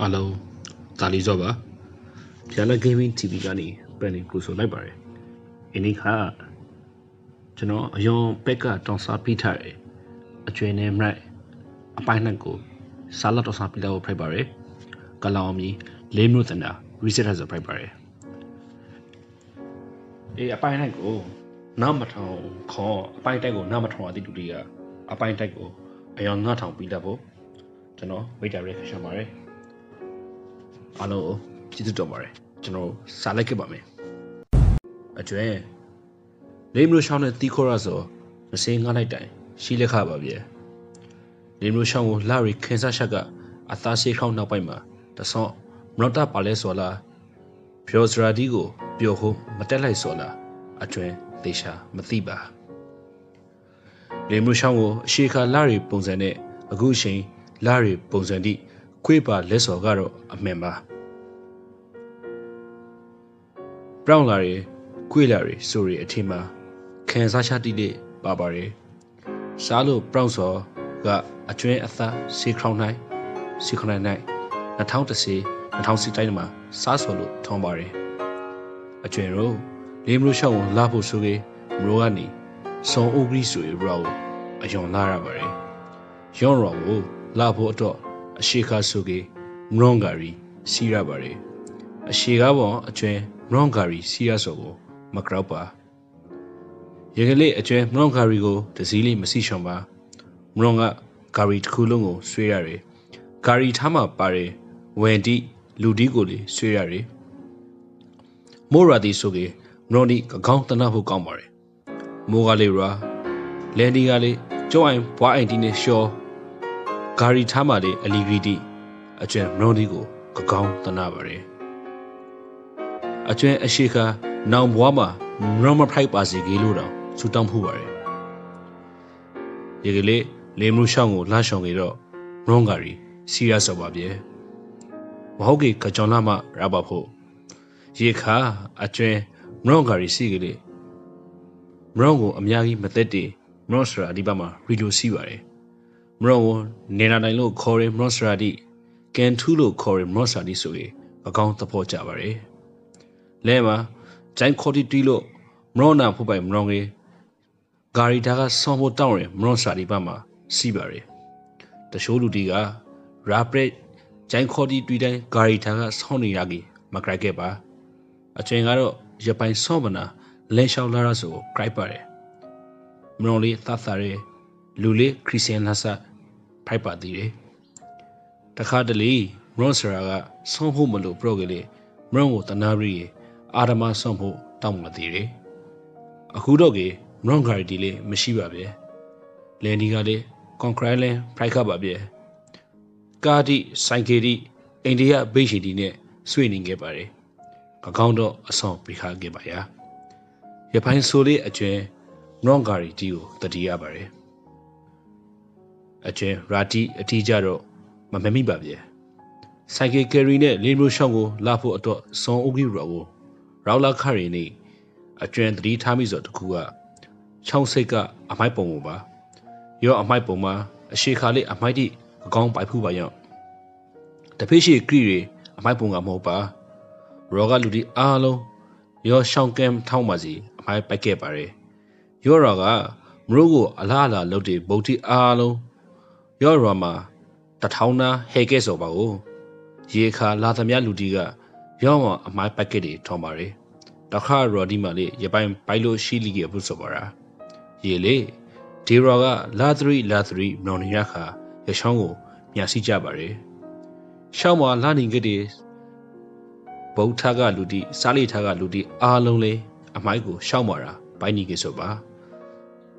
အားလုံးဒါလီစောပါပြန်လက် gaming TV ကနေပြန်နေကိုဆိုလိုက်ပါတယ်အင်းဒီခါကျွန်တော်အယွန်ပက်ကတောင်စားပြီးထားတယ်အကျွေးနဲ့မလိုက်အပိုင်းနဲ့ကိုစားလက်တောင်စားပြီးတော့ဖိုက်ပါတယ်ကလောင်မီလေးမျိုးတနာ reset ဟဆိုဖိုက်ပါတယ်အေးအပိုင်းနဲ့ကိုနောက်မထောင်ခေါ်အပိုင်းတိုက်ကိုနောက်မထောင်အတိတူတွေကအပိုင်းတိုက်ကိုအယွန်ငါထောင်ပြီးတတ်ဖို့ကျွန်တော် wait direct ရှင်းပါတယ် အားလုံးကိုကျေးဇူးတော်ပါတယ်ကျွန်တော်စားလိုက်ခဲ့ပါမယ်အကျွဲလေးမျိုးရှောင်းတဲ့တီးခေါ်ရဆိုမစင်းငါလိုက်တိုင်ရှိလက်ခပါဗျယ်လေးမျိုးရှောင်းကိုလာရီခင်စားချက်ကအသားရှိခေါင်းနောက်ပိုင်းမှာတဆော့မနော့တာပါလဲဆိုလားဖြောစရာဒီကိုပျော်ဟုမတက်လိုက်ဆိုလားအကျွဲသေချာမသိပါလေးမျိုးရှောင်းကိုအရှိခါလာရီပုံစံနဲ့အခုအချိန်လာရီပုံစံတိ ခွေးပါလက်စော်ကတော့အမှန်ပါဘရောင်းလာရီခွေးလာရီဆိုရီအထင်မှာခံစားချတိလေးပါပါတယ်စားလို့ဘရောင်းစော်ကအကျွင်းအသားစီခေါင်းနိုင်စီခေါင်းနိုင်2010 2010တိုင်းမှာစားစော်လို့ထုံးပါတယ်အကျွင်းတို့လေးမလို့ရှောင်းလာဖို့ဆိုကေမလို့ကနေစုံဥဂရိဆိုရီရောအယွန်လာရပါတယ်ယောရောကိုလာဖို့အတွက် အရှိခါဆိုကေမရွန်ဂါရီစီရပါတယ်အရှိကားပေါ်အကျွဲမရွန်ဂါရီစီရဆိုကိုမကရောက်ပါရေကလေးအကျွဲမရွန်ဂါရီကိုတစည်းလေးမစီရှောင်ပါမရွန်ကဂါရီတစ်ခုလုံးကိုဆွေးရတယ်ဂါရီထားမှပါတယ်ဝန်တီလူဒီကိုလေးဆွေးရတယ်မိုးရာတီဆိုကေမရွန်ဒီကကောင်းတနဖို့ကောင်းပါတယ်မိုးကလေးရာလန်ဒီကလေးကျောင်းအိုင်ဘွားအိုင်တီနဲ့ရှော့ ဂါရီထားမှလေအလီဂရီတီအကျွမ်းမရွန်ဒီကိုကကောင်းတနာပါတယ်အကျွမ်းအရှိခါနောင်ဘွားမှာမရမဖိုက်ပါစီကြီးလို့တော့ဆူတောင်းဖူးပါတယ်ရေကလေးလေမှုရှောင်းကိုလှရှောင်းကြတော့မရွန်ဂါရီစီရဆော်ပါပြေမဟုတ်ကေကကြောင်လာမရပါဖို့ရေခါအကျွမ်းမရွန်ဂါရီစီကလေးမရွန်ကိုအများကြီးမသက်တည်မရွန်စရာဒီဘက်မှာရီလိုစီပါတယ် မရောဝန်နေနာတိုင်းလို့ခေါ်ရင်မရောစရာတိကန်ထူးလို့ခေါ်ရင်မရောစရာတိဆိုရင်အကောင်းသဘောကြပါရယ်လဲမှာဂျိုင်းခေါ်တီတီလို့မရောနာဖို့ပိုင်မရောငယ်ဂါရီတာကဆောင်းဖို့တောင်းရင်မရောစရာတိပါမှာစီးပါရယ်တရှိုးလူတီကရာပရက်ဂျိုင်းခေါ်တီတွေ့တိုင်းဂါရီတာကဆောင်းနေရကြီးမကြိုက်ခဲ့ပါအချိန်ကတော့ရပိုင်ဆောင်းမနာလဲလျှောက်လာရဆိုကြိုက်ပါတယ်မရောလေးသတ်သရဲ လူလေးခရစ်စတန်လာဆဖိုက်ပါသေးတယ်တခါတလေမရွန်ဆရာကဆုံးဖို့မလို့ပရော့ကလေးမရွန်ကိုတနာရီအာဓမဆုံးဖို့တောင်းမသေးတယ်အခုတော့ကေမရွန်ဂါရီတီလေးမရှိပါဗျလန်ဒီကလေးကွန်ကရိုင်လန်ဖိုက်ခပါဗျကာတီဆိုင်ကေတီအိန္ဒိယဘေးရှိတီနဲ့ဆွေးနေခဲ့ပါတယ်ကကောင်းတော့အဆောင်ပြခခဲ့ပါရာရဖိုင်းဆိုလေးအကျွဲမရွန်ဂါရီတီကိုတတိရပါတယ် အကျဉ်ရာတီအတီးကြတော့မမမိပါဗျ။ဆိုင်ကယ်ကယ်ရီနဲ့လင်းမျိုးရှောင်းကိုလာဖို့အတွက်စွန်အိုဂီရောကိုရောလာခရီနေအကျဉ်သတိထားမိဆိုတခုကချောင်းစိတ်ကအမိုက်ပုံကိုပါရောအမိုက်ပုံမှာအရှိခါလေးအမိုက်တိအကောင်းပိုက်ဖူးပါရောတဖေးရှိကရီရီအမိုက်ပုံကမဟုတ်ပါရောကလူဒီအားလုံးရောရှောင်းကမ်ထောင်းပါစီအမိုက်ပိုက်ခဲ့ပါတယ်ရောရောကမရိုးကိုအလားအလာလုပ်တဲ့ဗုဒ္ဓအားလုံး ရော့ရမှာတထောင်းနာဟဲကဲဆိုပါကိုရေခါလာသမျှလူတီကရော့မအမိုင်းပက်ကက်တွေထောင်းပါရယ်တခါရော်ဒီမလေးရပိုင်ဘိုင်လိုရှိလီကပုဆိုပါရာရေလေဒီရောကလာသရီလာသရီနော်နီရခါရချောင်းကိုမြာစီကြပါရယ်ရှောင်းမလာနေကြတဲ့ဗုဒ္ဓကလူတီစားလိထားကလူတီအားလုံးလေးအမိုက်ကိုရှောင်းမာတာဘိုင်းနီကေဆိုပါ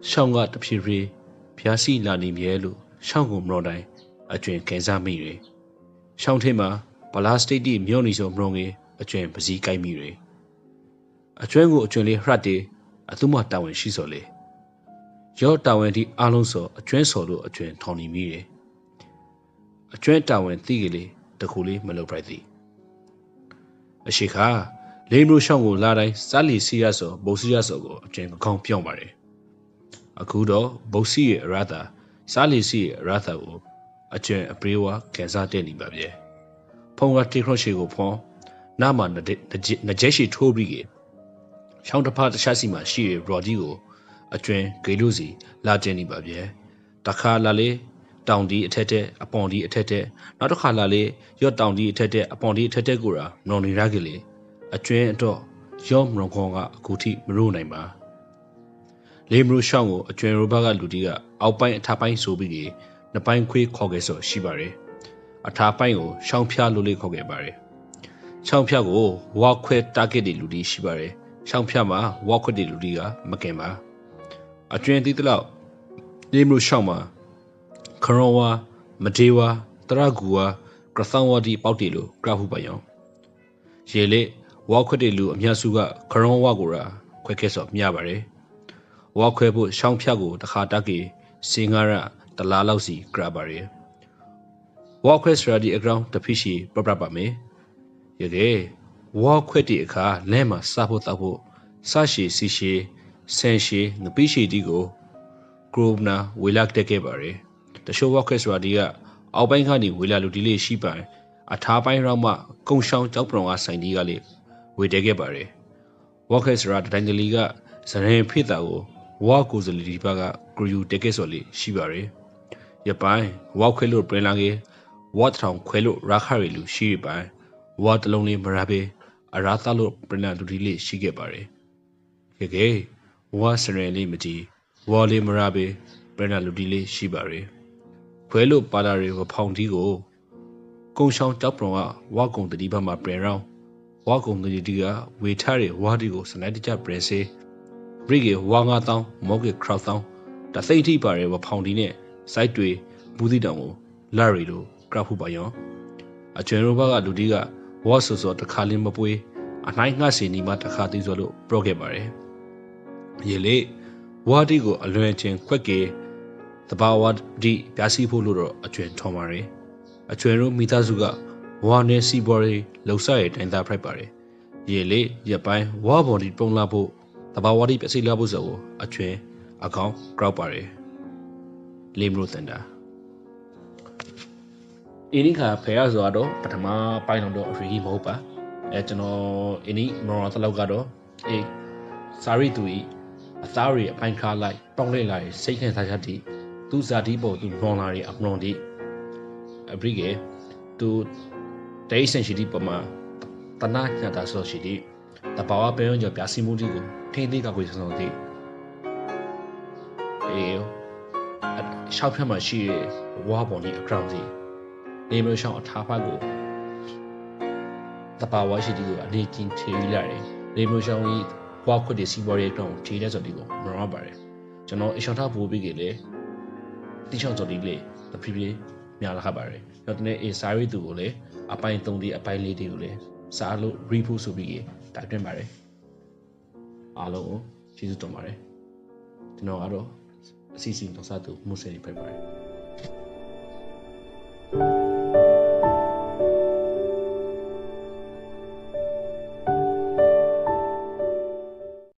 ရှောင်းကတဖြည်းဖြည်းဖျားစီလာနေမြဲလို့ ရှောင်းကိုမတော်တိုင်းအကျွင်ကန်စားမိတယ်။ရှောင်းထင်းမှာဗလာစတိတ်တိမြို့နေဆိုမတော်ငယ်အကျွင်ပစည်းကိုက်မိတယ်။အကျွင်ကိုအကျွင်လေးဟရတ်တေအသူမတာဝန်ရှိစော်လေ။ရော့တာဝန်ဒီအားလုံးစော်အကျွင်စော်လို့အကျွင်ထောင်နေမိတယ်။အကျွင်တာဝန်သိကလေးတခုလေးမလုပ်ပြသည်။အရှိခါလေးမျိုးရှောင်းကိုလာတိုင်းစားလီစီရဆိုဘုတ်စီရဆိုကိုအကျွင်ကောင်းပြောင်းပါတယ်။အခုတော့ဘုတ်စီရဲ့အရသာ စားလီစီရဲ့ရာသာကိုအကျွမ်းအပရေဝါကန်စားတဲ့နေပါဗျ။ဘဖုံကတေခရရှိကိုဖွန်နာမနနကျဲရှိထိုးပြီးကရှောင်းတစ်ဖက်တစ်ချက်စီမှာရှိရရော်ဒီကိုအကျွင်းဂေလို့စီလာတင်နေပါဗျဲတခါလာလေတောင်ဒီအထက်တဲ့အပွန်ဒီအထက်တဲ့နောက်တစ်ခါလာလေရော့တောင်ဒီအထက်တဲ့အပွန်ဒီအထက်တဲ့ကိုရာနော်နေရကလေးအကျွင်းတော့ရော့မရုံခေါကအခုထိမရိုးနိုင်ပါ လေမရိုရှောင်းကိုအကျွင်းရိုဘကလူတီကအောက်ပိုင်းအထပိုင်းဆိုပြီးနှစ်ပိုင်းခွေးခေါ်ခဲ့ဆိုရှိပါတယ်အထာပိုင်းကိုရှောင်းဖျားလို့လေးခေါ်ခဲ့ပါတယ်ရှောင်းဖျားကိုဝါခွဲတာဂက်တွေလူတီရှိပါတယ်ရှောင်းဖျားမှာဝါခွဲတွေလူတီကမကင်ပါအကျွင်းတီးတလောက်လေမရိုရှောင်းမှာခရောဝါမဒေဝါတရဂူဝါကရသောဝဒီပေါက်တီလိုကရဟုပါယောရေလေဝါခွဲတွေလူအများစုကခရောဝါကိုရာခွဲခဲ့စောမြပါတယ် ဝါခွဲဖို့ရှောင်းဖျားကိုတခါတက်ကေစေငါရတလားလောက်စီကြပါရယ်ဝါခွဲစရာဒီအကောင်တဖိရှိပပပါမယ်ရကေဝါခွဲတီအခါလဲမှာစားဖို့တောက်ဖို့စရှိစီရှိဆန်ရှိငပိရှိတီကိုဂရိုဗနာဝေလာတက်ခဲ့ပါရယ်တရှိုးဝါခွဲစရာဒီကအောက်ပိုင်းကနေဝေလာလူဒီလေးရှိပိုင်အထားပိုင်းရောက်မှကုံရှောင်းကြောက်ပရုံကဆိုင်ဒီကလေးဝေတဲခဲ့ပါရယ်ဝါခွဲစရာတိုင်းတလီကဇရင်ဖိတာကို ဝါကိုစလီဒီပါကဂရူတက်ခဲ့စော်လေးရှိပါရယ်ရပိုင်းဝါခွဲလို့ပြင်လာကေဝါထောင်ခွဲလို့ရာခရီလူရှိရပိုင်းဝါတလုံးလေးမရပေအရာသလို့ပြင်လာလူဒီလေးရှိခဲ့ပါတယ်ခေကေဝါစရယ်လေးမကြည့်ဝါလေးမရပေပြင်လာလူဒီလေးရှိပါတယ်ခွဲလို့ပါလာရီကိုဖောင်တီးကိုကုံရှောင်းတောက်ပရုံကဝါကုံတတိဘမှာပြင်ရောင်းဝါကုံတတိကဝေထားတဲ့ဝါဒီကိုစနိုက်တကြပြင်စေ ဘရိကေဝါ9000မော့ကေခရောက်1000တသိမ့်ထိပါရဲဝဖောင်တီနဲ့စိုက်တွေဘူးသီးတောင်ကိုလာရီလိုကရပ်ဖူပါယောအကျွဲရိုဘကလူတီကဝါဆူဆောတခါလင်းမပွေးအနိုင်ငှစီနီမတခါသိဆိုလို့ပရော့ခဲ့ပါတယ်ရေလေဝါတီကိုအလွန်ချင်းခွက်ကေတဘာဝဒီပြာစီဖို့လို့တော့အကျွဲထော်ပါရယ်အကျွဲရိုမိသားစုကဝါနဲ့စီဘော်ရီလှုပ်ဆက်ရဲ့တိုင်တာဖရိုက်ပါတယ်ရေလေရပိုင်းဝါဘော်ဒီပုံလာဖို့တ ဘာဝဒီပြစီလာဖို့ဆိုအကျွဲအကောင်ကောက်ပါတယ်လေမလို့တန်တာအင်းခါဖဲရဆိုတော့ပထမပိုင်းတော့အရေးမဟုတ်ပါအဲကျွန်တော်အင်းမော်ရတလောက်ကတော့အေးစာရီသူဤအသားရီအပိုင်းခါလိုက်ပေါင်းလိုက်လိုက်စိတ်ခံစားချက်တိသူဇာတိပေါ်သူလွန်လာရီအပလွန်တိအပရိကေသူဒေးစင်ရှိတိပမာတနာညာတာဆိုရှိတိ တဘာဝပေယုံကြောင့်ပြစီမှုတိကိုထိသိကကွေစံစုံတိအေးရှောက်ဖြတ်မှာရှိတဲ့ဝါပေါ်နေအကောင်စီနေမလို့ရှောင်းအထားဖတ်ကိုတပါဝါရှိတီကိုအနေချင်းထေးလာတယ်နေမလို့ရှောင်းကြီးဝါခွတ်တဲ့စီဘော်ရဲ့အကောင်ထေးတဲ့ဆိုဒီကိုမရပါတယ်ကျွန်တော်အရှောင်းထားဖို့ပြီးကြလေတိချောင်းဆိုဒီလေတဖြည်းဖြည်းများလာခပါတယ်ကျွန်တော်တနေ့အေစာရီသူကိုလေအပိုင်း3ဒီအပိုင်း4ဒီကိုလေစားလို့ review ဆိုပြီး တိုက်တွန်းပါတယ်အားလုံးကိုကျေးဇူးတင်ပါတယ်ကျွန်တော်ကတော့အစီအစဉ်တော်စားသူမှုစဲနေဖိုက်ပါတယ်